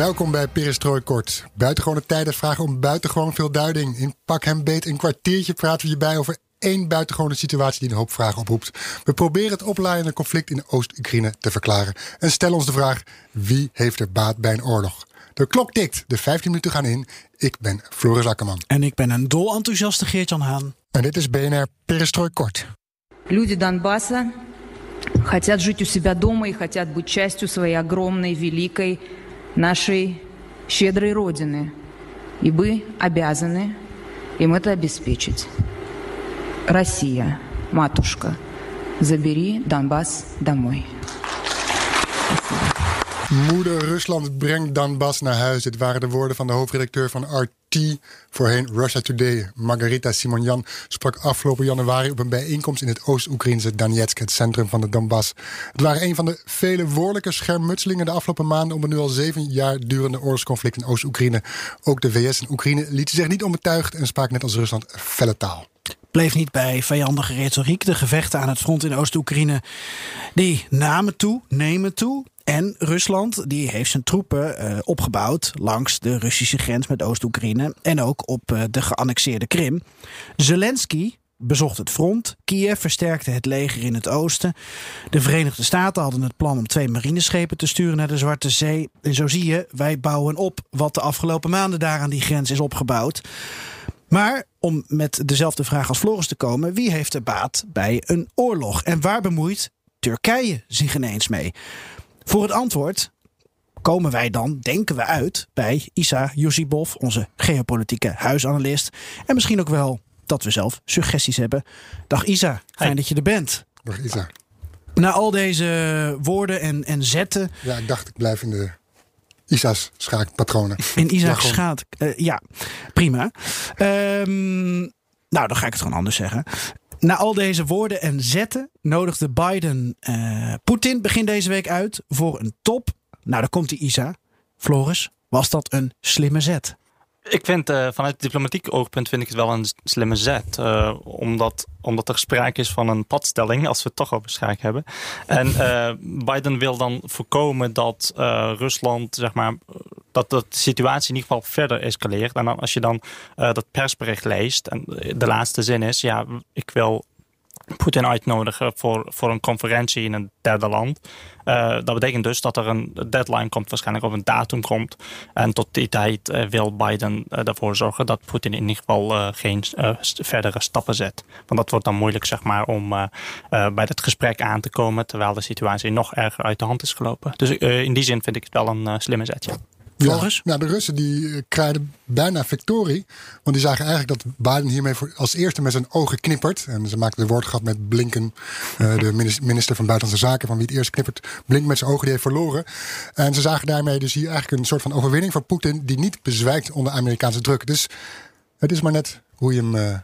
Welkom bij Perestrooi Kort. Buitengewone tijden vragen om buitengewoon veel duiding. In Pak hem beet een kwartiertje praten we hierbij over één buitengewone situatie die een hoop vragen oproept. We proberen het oplaaiende conflict in Oost-Oekraïne te verklaren. En stellen ons de vraag, wie heeft er baat bij een oorlog? De klok tikt, de 15 minuten gaan in. Ik ben Floris Akkerman. En ik ben een dol enthousiaste Geert-Jan Haan. En dit is BNR Perestrooi Kort. Люди Донбасса хотят жить у себя дома и хотят быть частью своей огромной, великой, нашей щедрой Родины. И вы обязаны им это обеспечить. Россия, матушка, забери Донбасс домой. Moeder Rusland brengt Donbass naar huis. Dit waren de woorden van de hoofdredacteur van RT, voorheen Russia Today. Margarita Simonjan sprak afgelopen januari op een bijeenkomst in het Oost-Oekraïnse Donetsk, het centrum van de Donbass. Het waren een van de vele woordelijke schermutselingen de afgelopen maanden om een nu al zeven jaar durende oorlogsconflict in Oost-Oekraïne. Ook de VS en Oekraïne lieten zich niet onbetuigd en spraken net als Rusland felle taal bleef niet bij vijandige retoriek. De gevechten aan het front in Oost-Oekraïne die namen toe, nemen toe. En Rusland die heeft zijn troepen uh, opgebouwd langs de Russische grens met Oost-Oekraïne en ook op uh, de geannexeerde Krim. Zelensky bezocht het front. Kiev versterkte het leger in het oosten. De Verenigde Staten hadden het plan om twee marineschepen te sturen naar de Zwarte Zee. En zo zie je, wij bouwen op wat de afgelopen maanden daar aan die grens is opgebouwd. Maar om met dezelfde vraag als Floris te komen: wie heeft er baat bij een oorlog? En waar bemoeit Turkije zich ineens mee? Voor het antwoord komen wij dan, denken we uit, bij Isa Yusibov, onze geopolitieke huisanalist. En misschien ook wel dat we zelf suggesties hebben. Dag Isa, fijn dat je er bent. Dag Isa. Na al deze woorden en, en zetten. Ja, ik dacht ik blijf in de Isa's schaakpatronen. In Isa's schaak, uh, ja, prima. Um, nou, dan ga ik het gewoon anders zeggen. Na al deze woorden en zetten nodigde Biden uh, Poetin begin deze week uit voor een top. Nou, daar komt die Isa. Floris, was dat een slimme zet? Ik vind uh, vanuit diplomatiek oogpunt vind ik het wel een slimme zet. Uh, omdat, omdat er sprake is van een padstelling, als we het toch over schaak hebben. En uh, Biden wil dan voorkomen dat Rusland, zeg maar, dat de situatie in ieder geval verder escaleert. En dan, als je dan dat persbericht leest, en de laatste zin is, ja, ik wil Poetin uitnodigen voor, voor een conferentie in een derde land. Uh, dat betekent dus dat er een deadline komt, waarschijnlijk of een datum komt. En tot die tijd uh, wil Biden uh, ervoor zorgen dat Poetin in ieder geval geen verdere stappen zet. Want dat wordt dan moeilijk zeg maar, om bij het gesprek aan te komen terwijl de situatie nog erger uit de hand is gelopen. Dus in die zin vind ik het wel een slimme zet. Ja. Ja, nou, de Russen die eh, krijgen bijna victorie. Want die zagen eigenlijk dat Biden hiermee voor als eerste met zijn ogen knippert. En ze maakten de woordgrap met Blinken, uh, de minister van Buitenlandse Zaken, van wie het eerst knippert. Blink met zijn ogen, die heeft verloren. En ze zagen daarmee dus hier eigenlijk een soort van overwinning van Poetin, die niet bezwijkt onder Amerikaanse druk. Dus het is maar net hoe je hem. Uh,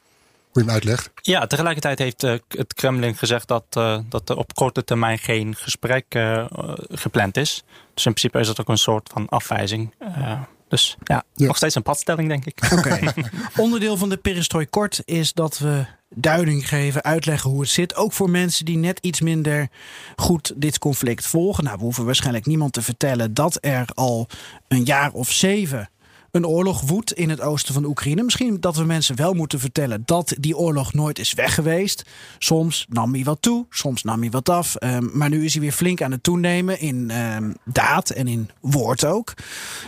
hoe je hem uitlegt. Ja, tegelijkertijd heeft uh, het Kremlin gezegd dat, uh, dat er op korte termijn geen gesprek uh, gepland is. Dus in principe is dat ook een soort van afwijzing. Uh, dus ja, ja, nog steeds een padstelling, denk ik. Oké. Okay. Onderdeel van de Perestrooi Kort is dat we duiding geven, uitleggen hoe het zit. Ook voor mensen die net iets minder goed dit conflict volgen. Nou, we hoeven waarschijnlijk niemand te vertellen dat er al een jaar of zeven een oorlog woedt in het oosten van Oekraïne. Misschien dat we mensen wel moeten vertellen dat die oorlog nooit is weg geweest. Soms nam hij wat toe, soms nam hij wat af. Um, maar nu is hij weer flink aan het toenemen in um, daad en in woord ook.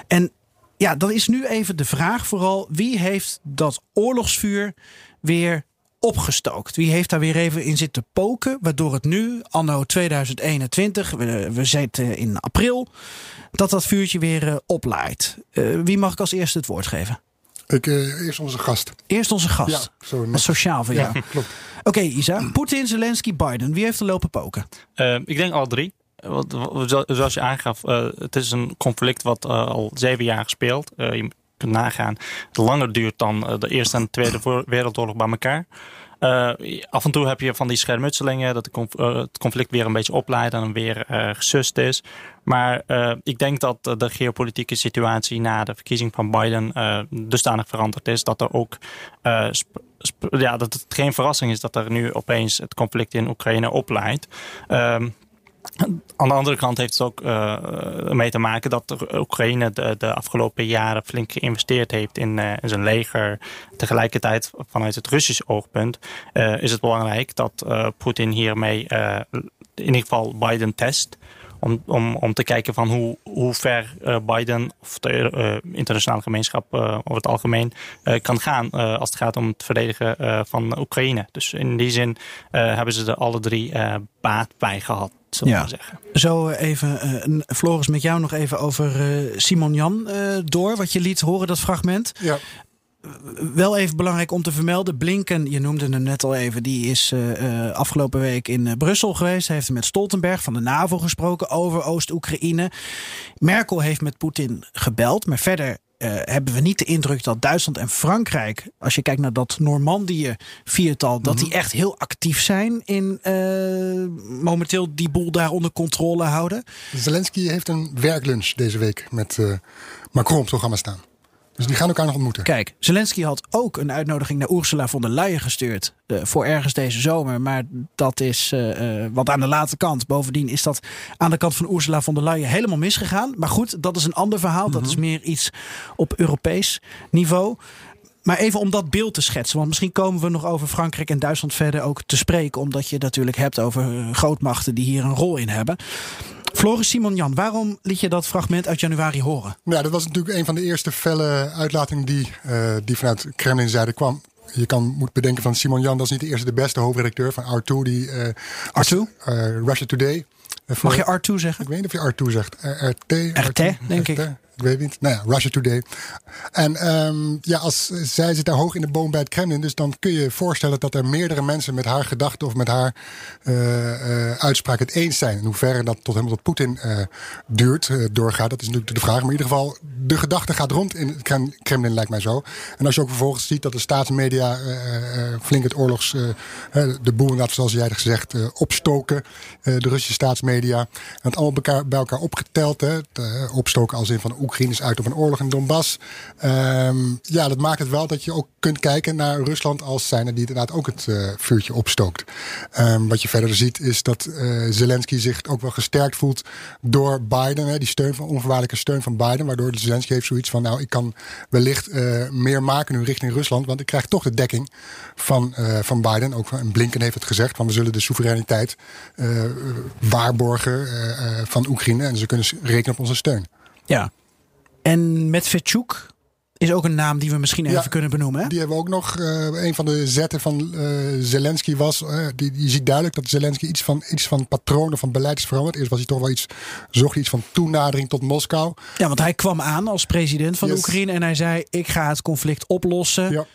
En ja, dan is nu even de vraag vooral: wie heeft dat oorlogsvuur weer opgestookt? Wie heeft daar weer even in zitten poken, waardoor het nu, anno 2021, we, we zitten in april, dat dat vuurtje weer uh, oplaait. Uh, wie mag ik als eerste het woord geven? Ik, uh, eerst onze gast. Eerst onze gast. Ja, zo, sociaal van jou. Ja, klopt. Oké, okay, Isa. Poetin, Zelensky, Biden. Wie heeft er lopen poken? ik denk alle drie. zoals je aangaf, het is een conflict wat al zeven jaar speelt. je kunt nagaan, het langer duurt dan de Eerste en de Tweede Wereldoorlog bij elkaar. Uh, af en toe heb je van die schermutselingen dat uh, het conflict weer een beetje opleidt en weer uh, gesust is. Maar ik denk dat de geopolitieke situatie na de verkiezing van Biden dusdanig veranderd is dat er ook ja, dat het geen verrassing is dat er nu opeens het conflict in Oekraïne opleidt. Ehm, aan de andere kant heeft het ook uh, mee te maken dat Oekraïne de, de, afgelopen jaren flink geïnvesteerd heeft in, in, zijn leger. Tegelijkertijd, vanuit het Russische oogpunt, uh, is het belangrijk dat Poetin hiermee in ieder geval Biden test. Om, om, om te kijken van hoe, hoe ver Biden of de internationale gemeenschap over het algemeen kan gaan als het gaat om het verdedigen van Oekraïne. Dus in die zin hebben ze er alle drie baat bij gehad ja. zeggen. Zo eh, even, uh, Floris, met jou nog even over uh, Simon Jan uh, door. Wat je liet horen, dat fragment. Ja. Wel even belangrijk om te vermelden. Blinken, je noemde hem net al even, die is afgelopen week in Brussel geweest. Hij heeft met Stoltenberg van de NAVO gesproken over Oost-Oekraïne. Merkel heeft met Poetin gebeld, maar verder uh, hebben we niet de indruk dat Duitsland en Frankrijk, als je kijkt naar dat Normandië viertal, dat mhm. die echt heel actief zijn in uh, momenteel die boel daar onder controle houden. Zelensky heeft een werklunch deze week met uh, Macron op het programma staan. Dus die gaan elkaar nog ontmoeten. Kijk, Zelensky had ook een uitnodiging naar Ursula von der Leyen gestuurd. Uh, voor ergens deze zomer. Maar dat is uh, wat aan de late kant. Bovendien is dat aan de kant van Ursula von der Leyen helemaal misgegaan. Maar goed, dat is een ander verhaal. Dat is mhm. meer iets op Europees niveau. Maar even om dat beeld te schetsen. Want misschien komen we nog over Frankrijk en Duitsland verder ook te spreken. Omdat je natuurlijk hebt over grootmachten die hier een rol in hebben. Floris Simon-Jan, waarom liet je dat fragment uit januari horen? Ja, dat was natuurlijk een van de eerste felle uitlatingen die, uh, die vanuit Kremlinzijde kwam. Je kan, moet bedenken van Simon Jan, dat is niet de eerste de beste hoofdredacteur van R2. Die, uh, R2? Uh, Russia Today. Mag je R2 zeggen? Ik weet niet of je R2 zegt. RT? RT, denk ik ik weet niet. Nou ja, Russia Today. En um, ja, als zij zit daar hoog in de boom bij het Kremlin, dus dan kun je je voorstellen dat er meerdere mensen met haar gedachten of met haar uh, uh, uitspraak het eens zijn. In hoeverre dat tot helemaal tot Poetin uh, duurt, doorgaat, dat is natuurlijk de vraag. Maar in ieder geval, de gedachte gaat rond in het Kremlin, lijkt mij zo. En als je ook vervolgens ziet dat de staatsmedia flink het oorlogs, de boeren, zoals jij gezegd, opstoken, de Russische staatsmedia. En het allemaal bij elkaar, opgeteld, hè, opstoken als in van Oekraïne is uit op een oorlog in Donbass. Um, ja, dat maakt het wel dat je ook kunt kijken naar Rusland als zijnde die inderdaad ook het uh, vuurtje opstookt. Um, wat je verder ziet is dat uh, Zelensky zich ook wel gesterkt voelt door Biden. Hè, die steun van onvoorwaardelijke steun van Biden. Waardoor Zelensky heeft zoiets van nou ik kan wellicht uh, meer maken nu richting Rusland. Want ik krijg toch de dekking van, van Biden. Ook van Blinken heeft het gezegd. Van we zullen de soevereiniteit waarborgen van Oekraïne. En ze kunnen rekenen op onze steun. Ja, en Medvedchuk is ook een naam die we misschien even kunnen benoemen. Hè? Die hebben we ook nog. Uh, een van de zetten van uh, Zelensky was. Uh, die, je ziet duidelijk dat Zelensky iets van, iets van patronen van beleid is veranderd. Eerst was hij toch wel iets. zocht iets van toenadering tot Moskou. Ja, want hij kwam aan als president van Oekraïne en hij zei: Ik ga het conflict oplossen. Ja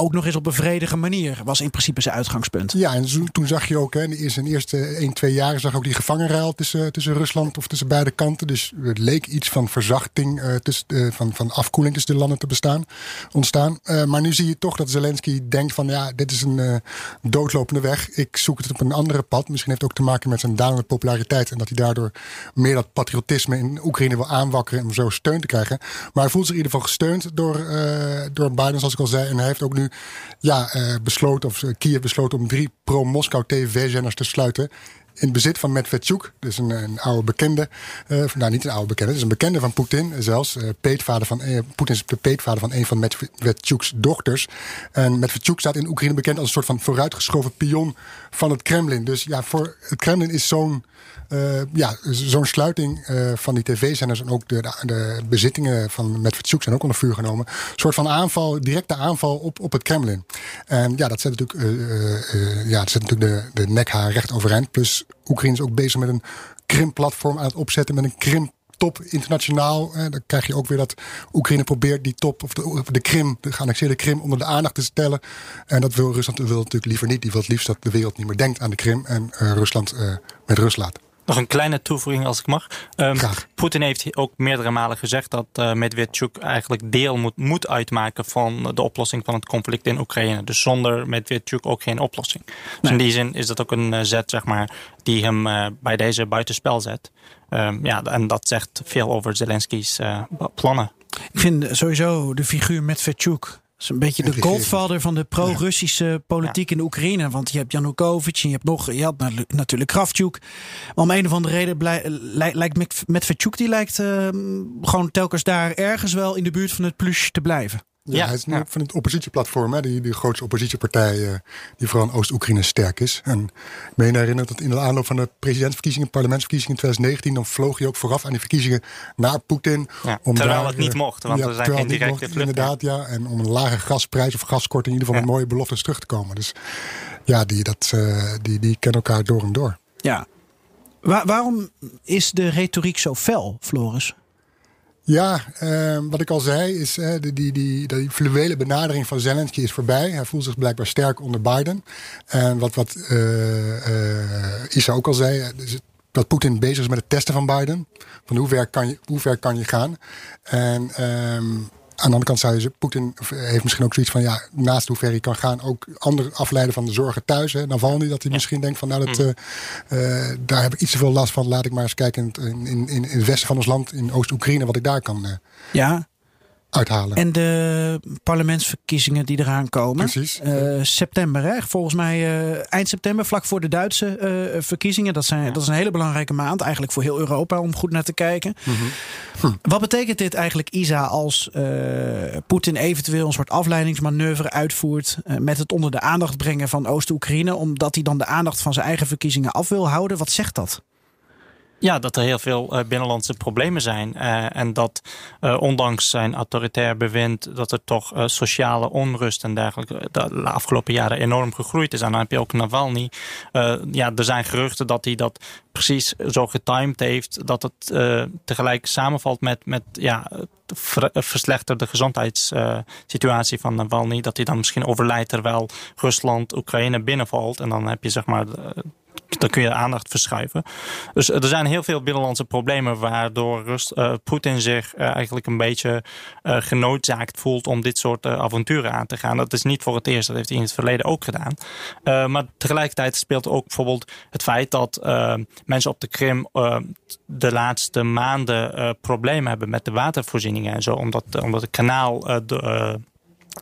ook nog eens op een vredige manier. Was in principe zijn uitgangspunt. Ja, en toen zag je ook hè, in zijn eerste 1, 2 jaar zag ook die gevangenruil tussen, tussen Rusland of tussen beide kanten. Dus het leek iets van verzachting, uh, tussen, uh, van, van afkoeling tussen de landen te bestaan, ontstaan. Uh, maar nu zie je toch dat Zelensky denkt van ja, dit is een doodlopende weg. Ik zoek het op een andere pad. Misschien heeft het ook te maken met zijn dalende populariteit. En dat hij daardoor meer dat patriotisme in Oekraïne wil aanwakkeren om zo steun te krijgen. Maar hij voelt zich in ieder geval gesteund door, door Biden, zoals ik al zei. En hij heeft ook nu ja, uh, besloten, of eh, Kiev besloten om drie pro-Moskou TV-zenders te sluiten in bezit van Medvedchuk, dus een, een oude bekende. Uh, nou, niet een oude bekende, dus een bekende van Poetin zelfs. Uh, peetvader van, uh, Poetin is de peetvader van een van Medvedchuk's dochters. En Medvedchuk staat in Oekraïne bekend als een soort van vooruitgeschoven pion van het Kremlin. Dus ja, voor het Kremlin is zo'n ja, zo'n sluiting van die tv-zenders en ook de, de, bezittingen van Medvedchuk zijn ook onder vuur genomen. Een soort van aanval, directe aanval op, op het Kremlin. En ja, dat zet natuurlijk, ja, dat zet natuurlijk de, de nekhaar recht overeind. Plus Oekraïne is ook bezig met een Krim-platform aan het opzetten, met een Krim top internationaal. Eh, dan krijg je ook weer dat Oekraïne probeert die top of de, de Krim, de geannexeerde Krim, onder de aandacht te stellen. En dat wil Rusland wil natuurlijk liever niet. Die wil het liefst dat de wereld niet meer denkt aan de Krim en uh, Rusland uh, met rust laat. Nog een kleine toevoeging als ik mag. Um, Poetin heeft ook meerdere malen gezegd dat uh, Medvedchuk eigenlijk deel moet, moet uitmaken van de oplossing van het conflict in Oekraïne. Dus zonder Medvedchuk ook geen oplossing. Dus in die zin is dat ook een uh, zet zeg maar, die hem uh, bij deze buitenspel zet. Um, ja, en dat zegt veel over Zelensky's plannen. Ik vind sowieso de figuur Medvedchuk is een beetje de godvader van de pro-Russische politiek in de Oekraïne. Want je hebt Janukovic en je hebt nog, je had natuurlijk Kravchuk. Maar om een of andere reden lijkt Medvedchuk, die lijkt uh, gewoon telkens daar ergens wel in de buurt van het plus te blijven. Ja, hij is nu van het oppositieplatform, hè, die, die grootste oppositiepartij uh, die vooral in Oost-Oekraïne sterk is. En ik meen herinneren dat in de aanloop van de presidentsverkiezingen, parlementsverkiezingen in 2019, dan vloog hij ook vooraf aan die verkiezingen naar Poetin. Ja, om terwijl daar, het niet mocht, want er zijn geen directe mocht, Inderdaad, ja. En om een lage gasprijs of gaskorting in ieder geval met mooie beloftes terug te komen. Dus ja, die, dat, uh, die, die kennen elkaar door en door. Ja. Waar, waarom is de retoriek zo fel, Floris? Ja, uh, wat ik al zei, is die, die, die, die fluwele benadering van Zelensky is voorbij. Hij voelt zich blijkbaar sterk onder Biden. En wat, wat uh, Isa ook al zei, dat Poetin bezig is met het testen van Biden. Van hoe ver kan je, hoe ver kan je gaan? En aan de andere kant zou je, Poetin heeft misschien ook zoiets van, ja, naast hoe ver hij kan gaan, ook ander afleiden van de zorgen thuis. Hè. Dan niet dat hij misschien denkt van, nou, dat, uh, uh, daar heb ik iets te veel last van. Laat ik maar eens kijken in, in, in het westen van ons land, in Oost-Oekraïne, wat ik daar kan. Uh, ja, uithalen. En de parlementsverkiezingen die eraan komen. Precies. Uh, september, hè? volgens mij uh, eind september, vlak voor de Duitse uh, verkiezingen. Dat, zijn, dat is een hele belangrijke maand, eigenlijk voor heel Europa, om goed naar te kijken. Mm -hmm. hm. Wat betekent dit eigenlijk, Isa, als Poetin eventueel een soort afleidingsmanoeuvre uitvoert met het onder de aandacht brengen van Oost-Oekraïne, omdat hij dan de aandacht van zijn eigen verkiezingen af wil houden? Wat zegt dat? Ja, dat er heel veel uh, binnenlandse problemen zijn. Uh, en dat uh, ondanks zijn autoritair bewind, dat er toch sociale onrust en dergelijke de afgelopen jaren enorm gegroeid is. En dan heb je ook Navalny. ja, er zijn geruchten dat hij dat precies zo getimed heeft, dat het tegelijk samenvalt met, met ja, verslechterde gezondheidssituatie van Navalny. Dat hij dan misschien overlijdt terwijl Rusland Oekraïne binnenvalt. En dan heb je zeg maar dan kun je aandacht verschuiven. Dus er zijn heel veel binnenlandse problemen waardoor Rust, uh, Poetin zich uh, eigenlijk een beetje genoodzaakt voelt om dit soort avonturen aan te gaan. Dat is niet voor het eerst, dat heeft hij in het verleden ook gedaan. maar tegelijkertijd speelt ook bijvoorbeeld het feit dat mensen op de Krim de laatste maanden problemen hebben met de watervoorzieningen en zo, omdat, omdat het kanaal de,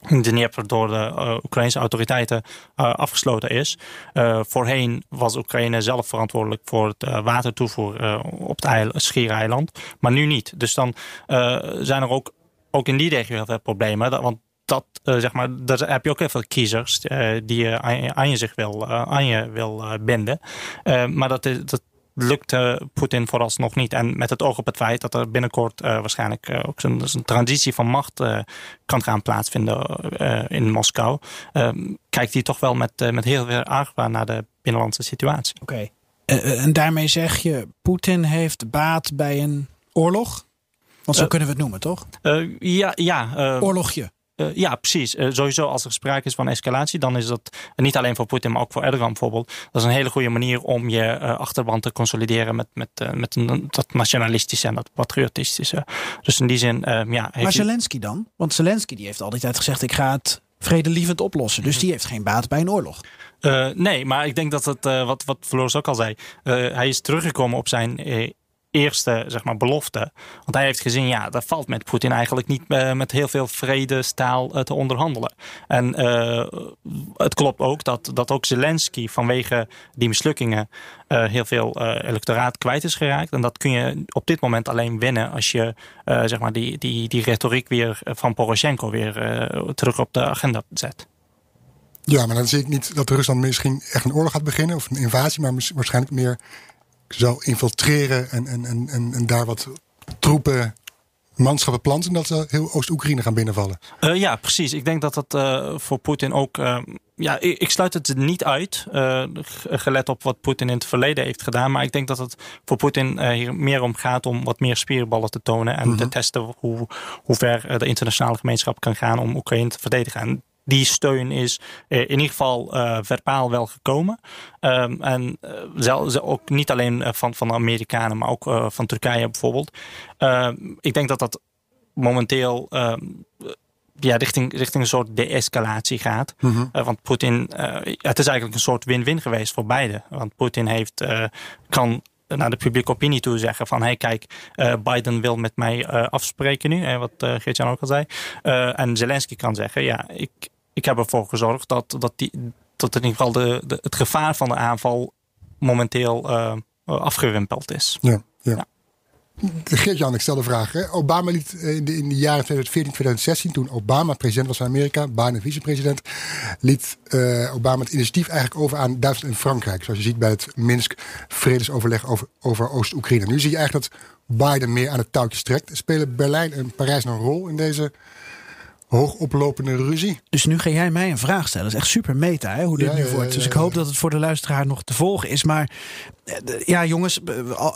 in Dnieper door de uh, Oekraïnse autoriteiten uh, afgesloten is. Uh, voorheen was Oekraïne zelf verantwoordelijk voor het watertoevoer op het schiereiland, maar nu niet. Dus dan zijn er ook, ook in die regio heel veel problemen. Want dat, zeg maar, daar heb je ook heel veel kiezers die je aan, je zich wil, aan je wil binden. maar dat, is, dat lukte Poetin vooralsnog niet. En met het oog op het feit dat er binnenkort uh, waarschijnlijk uh, ook een, een, transitie van macht uh, kan gaan plaatsvinden in Moskou, kijkt hij toch wel met, met heel veel argwaan naar de binnenlandse situatie. Oké. Okay. en daarmee zeg je, Poetin heeft baat bij een oorlog? Want zo kunnen we het noemen, toch? ja, ja. Oorlogje. Uh, ja, precies. Uh, sowieso als er sprake is van escalatie, dan is dat niet alleen voor Poetin, maar ook voor Erdogan bijvoorbeeld. Dat is een hele goede manier om je uh, achterban te consolideren met, met, met een, dat nationalistische en dat patriotistische. Dus in die zin, ja. Maar Zelensky dan? Want Zelensky die heeft al die tijd gezegd: ik ga het vredelievend oplossen. Dus die heeft geen baat bij een oorlog. nee, maar ik denk dat het, wat, wat Floris ook al zei, hij is teruggekomen op zijn eerste zeg maar, belofte. Want hij heeft gezien, ja, dat valt met Poetin eigenlijk niet uh, met heel veel vredestaal uh, te onderhandelen. En uh, het klopt ook dat, dat ook Zelensky vanwege die mislukkingen heel veel electoraat kwijt is geraakt. En dat kun je op dit moment alleen winnen als je zeg maar die, die, die retoriek weer van Poroshenko weer terug op de agenda zet. Ja, maar dan zie ik niet dat Rusland misschien echt een oorlog gaat beginnen of een invasie, maar waarschijnlijk meer zou infiltreren en, en, en, en, daar wat troepen manschappen planten dat ze heel Oost-Oekraïne gaan binnenvallen. Uh, ja, precies. Ik denk dat dat uh, voor Poetin ook. Uh, ja, ik, sluit het niet uit, gelet op wat Poetin in het verleden heeft gedaan. Maar ik denk dat het voor Poetin hier meer om gaat om wat meer spierballen te tonen en mm -hmm. te testen hoe, hoe ver de internationale gemeenschap kan gaan om Oekraïne te verdedigen. En die steun is in ieder geval verbaal wel gekomen. Um, en zelfs ook niet alleen van, van de Amerikanen, maar ook van Turkije bijvoorbeeld. Ehm, ik denk dat dat momenteel ehm, ja, richting, richting een soort de-escalatie gaat. Mhm. want Poetin, het is eigenlijk een soort win-win geweest voor beide. Want Poetin heeft, kan naar de publieke opinie toe zeggen van hey kijk, Biden wil met mij afspreken nu, wat uh, Geert-Jan ook al zei. en Zelensky kan zeggen ja, ik, ik heb ervoor gezorgd dat, dat, die, dat in ieder geval de, de, het gevaar van de aanval momenteel afgewimpeld is. Ja, ja. ja. Geert-Jan, ik stel de vraag. Hè. Obama liet in de, in de jaren 2014, 2016, toen Obama president was van Amerika, Biden vicepresident, liet uh, Obama het initiatief eigenlijk over aan Duitsland en Frankrijk. Zoals je ziet bij het Minsk-vredesoverleg over, over Oost-Oekraïne. Nu zie je eigenlijk dat Biden meer aan het touwtje trekt. Spelen Berlijn en Parijs een rol in deze hoogoplopende ruzie. Dus nu ga jij mij een vraag stellen. Dat is echt super meta hè, hoe dit nu wordt. Dus ik hoop dat het voor de luisteraar nog te volgen is. Maar eh, ja, jongens,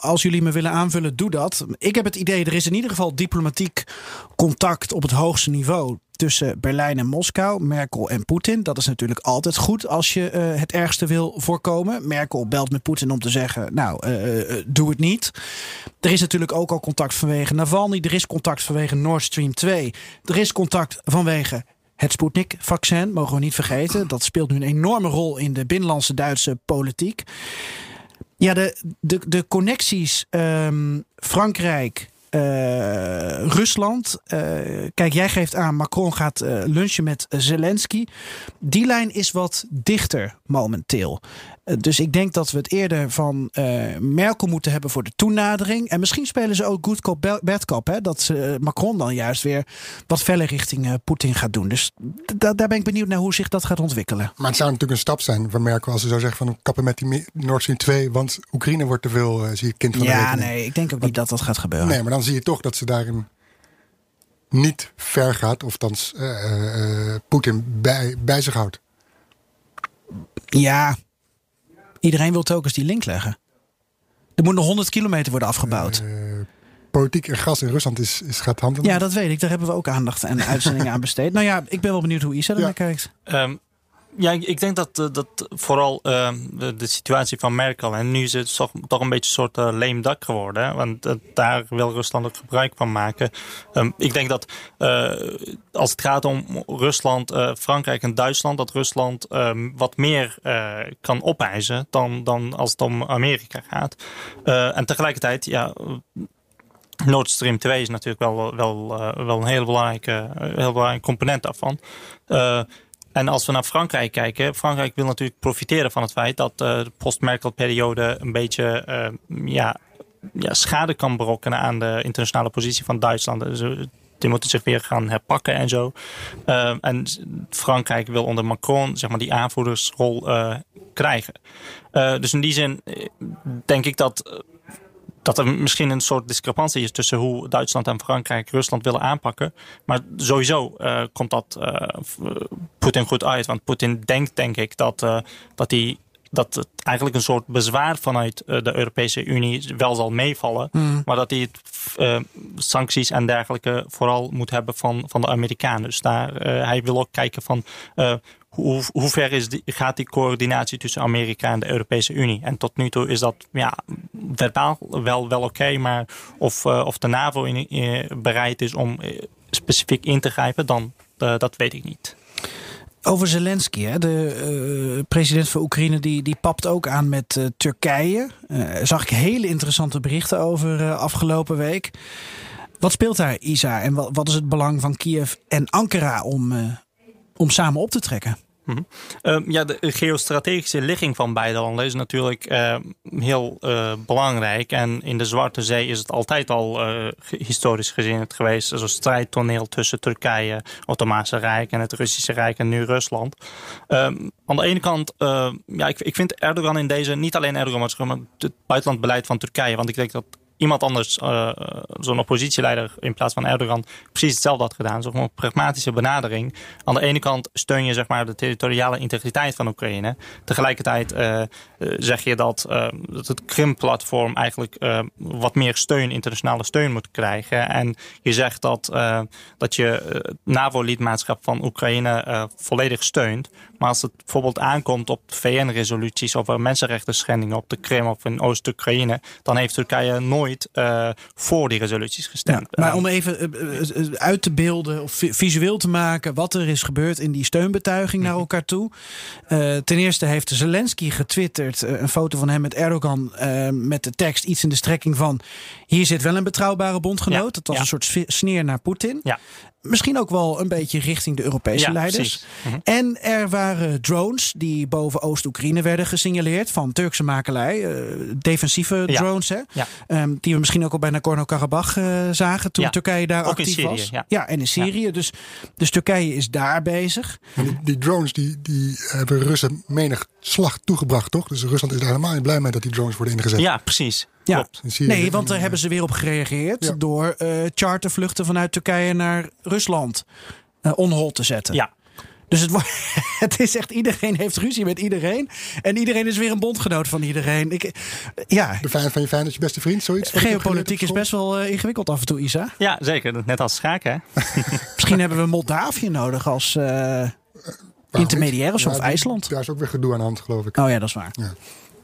als jullie me willen aanvullen, doe dat. Ik heb het idee, er is in ieder geval diplomatiek contact op het hoogste niveau tussen Berlijn en Moskou, Merkel en Poetin. Dat is natuurlijk altijd goed als je uh, het ergste wil voorkomen. Merkel belt met Poetin om te zeggen: Nou, uh, doe het niet. Er is natuurlijk ook al contact vanwege Navalny. Er is contact vanwege Nord Stream 2. Er is contact vanwege het Sputnik-vaccin, mogen we niet vergeten. Dat speelt nu een enorme rol in de binnenlandse Duitse politiek. Ja, de, de, de connecties um, Frankrijk, uh, Rusland. Uh, kijk, jij geeft aan, Macron gaat uh, lunchen met Zelensky. Die lijn is wat dichter momenteel. Dus ik denk dat we het eerder van Merkel moeten hebben voor de toenadering. En misschien spelen ze ook good cop, bad cop. Hè? Dat Macron dan juist weer wat feller richting Poetin gaat doen. Dus daar ben ik benieuwd naar hoe zich dat gaat ontwikkelen. Maar het zou natuurlijk een stap zijn van Merkel als ze zou zeggen van kappen met die Nord Stream 2. Want Oekraïne wordt te veel, zie je, kind van de Ja, nee, ik denk ook niet dat dat gaat gebeuren. Nee, maar dan zie je toch dat ze daarin niet ver gaat, of dan Poetin bij, bij zich houdt. Ja, iedereen wil telkens die link leggen. Er moet nog 100 kilometer worden afgebouwd. Uh, politiek en gas in Rusland is, is gaat handen. Ja, dat weet ik. Daar hebben we ook aandacht en uitzendingen aan besteed. Nou ja, ik ben wel benieuwd hoe Isa er kijkt. Um, ja, ik denk dat, eh, dat vooral uh, de, situatie van Merkel. En nu is het toch, toch een beetje een soort uh, leem dak geworden. Want uh, daar wil Rusland ook gebruik van maken. Um, ik denk dat als het gaat om Rusland, Frankrijk en Duitsland, dat Rusland um, wat meer kan opeisen dan, dan als het om Amerika gaat. en tegelijkertijd, ja. Nord Stream 2 is natuurlijk wel, wel, wel een hele belangrijke, heel belangrijke component daarvan. En als we naar Frankrijk kijken, Frankrijk wil natuurlijk profiteren van het feit dat uh, de post-Merkel-periode een beetje uh, ja, ja, schade kan berokkenen aan de internationale positie van Duitsland. Dus, die moeten zich weer gaan herpakken en zo. En Frankrijk wil onder Macron zeg maar, die aanvoerdersrol krijgen. dus in die zin denk ik dat dat er misschien een soort discrepantie is tussen hoe Duitsland en Frankrijk Rusland willen aanpakken. Maar sowieso uh, komt dat uh, Poetin goed uit. Want Poetin denkt, denk ik, dat, dat, hij, dat het eigenlijk een soort bezwaar vanuit de Europese Unie wel zal meevallen. Mm. Maar dat hij het, sancties en dergelijke vooral moet hebben van, van de Amerikanen. Dus daar, hij wil ook kijken van hoe, hoe ver is die, gaat die coördinatie tussen Amerika en de Europese Unie? En tot nu toe is dat ja, verbaal wel, wel oké, maar of, of de NAVO in, bereid is om eh, specifiek in te grijpen, dan dat weet ik niet. Over Zelensky, hè? de uh, president van Oekraïne, die, die papt ook aan met uh, Turkije. Uh, zag ik hele interessante berichten over afgelopen week. Wat speelt daar, Isa? En wat, wat is het belang van Kiev en Ankara om, om samen op te trekken. Mm ja, de geostrategische ligging van beide landen is natuurlijk uh, heel uh, belangrijk. En in de Zwarte Zee is het altijd al uh, historisch gezien het geweest. Zo'n strijdtoneel tussen Turkije, Ottomaanse Rijk en het Russische Rijk en nu Rusland. Um, aan de ene kant, ja, ik, ik vind Erdogan in deze, niet alleen Erdogan, maar het buitenlandbeleid van Turkije. Want ik denk dat iemand anders, uh, zo'n oppositieleider in plaats van Erdogan, precies hetzelfde had gedaan. Zo'n pragmatische benadering. Aan de ene kant steun je zeg maar, de territoriale integriteit van Oekraïne. Tegelijkertijd uh, zeg je dat, dat het Krim-platform eigenlijk wat meer steun, internationale steun moet krijgen. En je zegt dat, dat je het NAVO-lidmaatschap van Oekraïne volledig steunt. Maar als het bijvoorbeeld aankomt op VN-resoluties over mensenrechten schendingen op de Krim of in Oost-Oekraïne, dan heeft Turkije nooit uh, voor die resoluties gestemd. maar om even uh, uit te beelden of visueel te maken wat er is gebeurd in die steunbetuiging naar mhm. elkaar toe. Uh, ten eerste heeft Zelensky getwitterd een foto van hem met Erdogan met de tekst iets in de strekking van hier zit wel een betrouwbare bondgenoot. Ja, dat was een soort sneer naar Poetin. Ja misschien ook wel een beetje richting de Europese leiders. Mhm. En er waren drones die boven Oost-Oekraïne werden gesignaleerd van Turkse makelij. Uh, defensieve drones, hè? Um, die we misschien ook al bij Nagorno-Karabakh uh, zagen toen Turkije daar ook actief was. Ja. en in Syrië. Dus, dus Turkije is daar bezig. Die, die, drones die, die hebben Russen menig slag toegebracht, toch? Dus Rusland is daar helemaal niet blij mee dat die drones worden ingezet. Ja, precies. Ja, nee, want daar hebben ze weer op gereageerd door uh, chartervluchten vanuit Turkije naar Rusland uh, on te zetten. Ja. Dus het, het is echt, iedereen heeft ruzie met iedereen. En iedereen is weer een bondgenoot van iedereen. Ik, ja. De vijand van je fijn dat je beste vriend, zoiets. Geopolitiek is best wel uh, ingewikkeld af en toe, Isa. Ja, zeker. Net als schaken. Misschien hebben we Moldavië nodig als uh, intermediair of IJsland. Daar is ook weer gedoe aan de hand, geloof ik. Oh ja, dat is waar. Ja.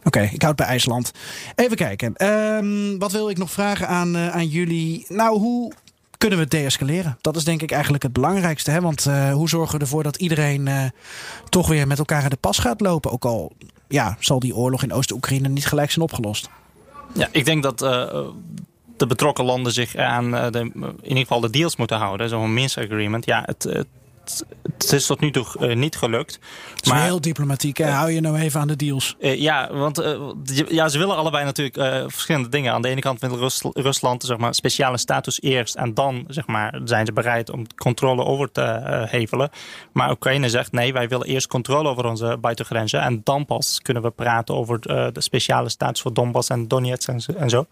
Oké, ik houd bij IJsland. Even kijken. Um, wat wil ik nog vragen aan, uh, aan jullie? Nou, hoe kunnen we deescaleren? Dat is denk ik eigenlijk het belangrijkste. Hè? Want uh, hoe zorgen we ervoor dat iedereen uh, toch weer met elkaar in de pas gaat lopen? Ook al ja, zal die oorlog in Oost-Oekraïne niet gelijk zijn opgelost. Ja, ik denk dat de betrokken landen zich aan de, in ieder geval de deals moeten houden. Zo'n Minsk Agreement. Ja, het het is tot nu toe uh, niet gelukt. Het is maar, heel diplomatiek. Hou je nou even aan de deals? Uh, ja, want ja, ze willen allebei natuurlijk verschillende dingen. Aan de ene kant wil Rus Rusland zeg maar, speciale status eerst. En dan zeg maar, zijn ze bereid om controle over te hevelen. Maar Oekraïne zegt nee, wij willen eerst controle over onze buitengrenzen. En dan pas kunnen we praten over de speciale status voor Donbass en Donetsk en zo.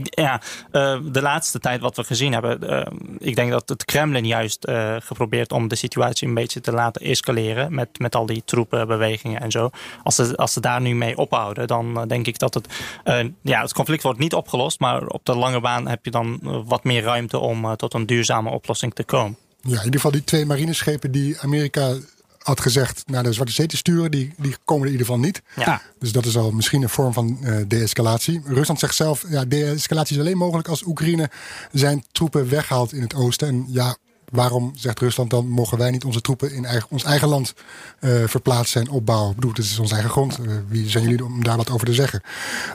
Ja, uh, de laatste tijd wat we gezien hebben, uh, ik denk dat het Kremlin juist uh, geprobeerd om de situatie een beetje te laten escaleren met, met al die troepenbewegingen en zo. Als ze, als ze daar nu mee ophouden, dan denk ik dat het, ja, het conflict wordt niet opgelost, maar op de lange baan heb je dan wat meer ruimte om tot een duurzame oplossing te komen. Ja, in ieder geval die twee marineschepen die Amerika had gezegd naar de Zwarte Zee te sturen, die, die komen in ieder geval niet. Ja. Dus dat is al misschien een vorm van uh, de-escalatie. Rusland zegt zelf, ja, de-escalatie is alleen mogelijk als Oekraïne zijn troepen weghaalt in het oosten. En ja, waarom zegt Rusland dan mogen wij niet onze troepen in eigen, ons eigen land uh, verplaatsen en opbouwen? Ik bedoel, dit is ons eigen grond. Uh, wie zijn jullie om daar wat over te zeggen?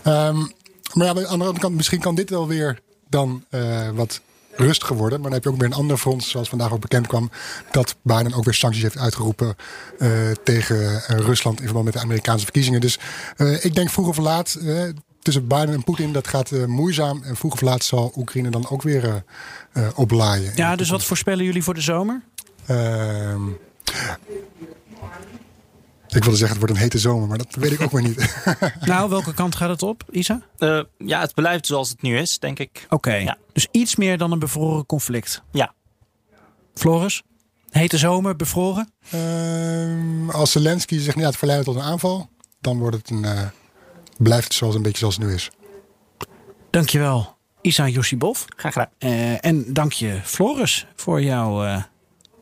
Um, maar ja, aan de andere kant, misschien kan dit wel weer dan uh, wat rust geworden. Maar dan heb je ook weer een ander front, zoals vandaag ook bekend kwam, dat Biden ook weer sancties heeft uitgeroepen uh, tegen uh, Rusland in verband met de Amerikaanse verkiezingen. Dus uh, ik denk vroeg of laat tussen Biden en Poetin, dat gaat moeizaam. En vroeg of laat zal Oekraïne dan ook weer oplaaien. Ja, dus wat voorspellen jullie voor de zomer? Ehm, ik wilde zeggen, het wordt een hete zomer, maar dat weet ik ook maar niet. nou, welke kant gaat het op, Isa? Uh, ja, het blijft zoals het nu is, denk ik. Oké, ja. dus iets meer dan een bevroren conflict. Ja. Floris? Hete zomer, bevroren? Uh, als Zelensky zich niet laat verleiden tot een aanval, dan wordt het een, uh, blijft het zoals een beetje zoals het nu is. Dankjewel, Isa Yossibov. Graag gedaan. Uh, en dank je, Floris, voor jouw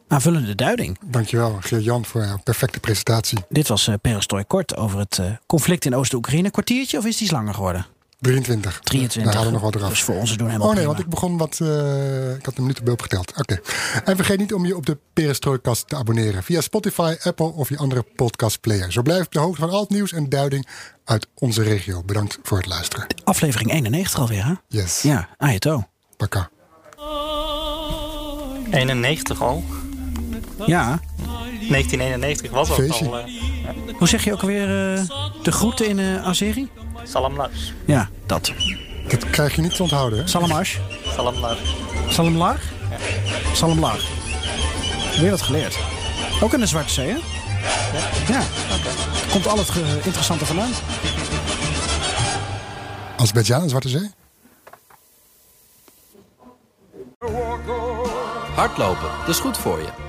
aanvullende duiding. Dankjewel, Geer-Jan, voor jouw perfecte presentatie. Dit was uh, Perestrooi Kort over het uh, conflict in Oost-Oekraïne. Kwartiertje of is die langer geworden? 23. 23. Daar hadden we nog wat eraf. Dus voor ons doen helemaal Oh nee, prima. want ik begon wat... Uh, ik had een minuut op geteld. Oké. Okay. En vergeet niet om je op de Perestrooikast te abonneren. Via Spotify, Apple of je andere podcastplayer. Zo blijf je op de hoogte van al het nieuws en duiding uit onze regio. Bedankt voor het luisteren. Aflevering 91 alweer, hè? Yes. Ja, Ayato. Paka. 91 al? Ja. 1991 was dat al. Uh, Hoe zeg je ook alweer uh, de groeten in uh, Azeri? Salam Lars. Ja, dat. Dat krijg je niet te onthouden, hè? Salam Ash. Salam Lars. Salam Lar? Ja. Salam Lar. Weer wat geleerd. Ook in de Zwarte Zee, hè? Ja. ja. Okay. Komt al het interessante vandaan. Azerbeidzjan en Zwarte Zee? Hardlopen, dat is goed voor je.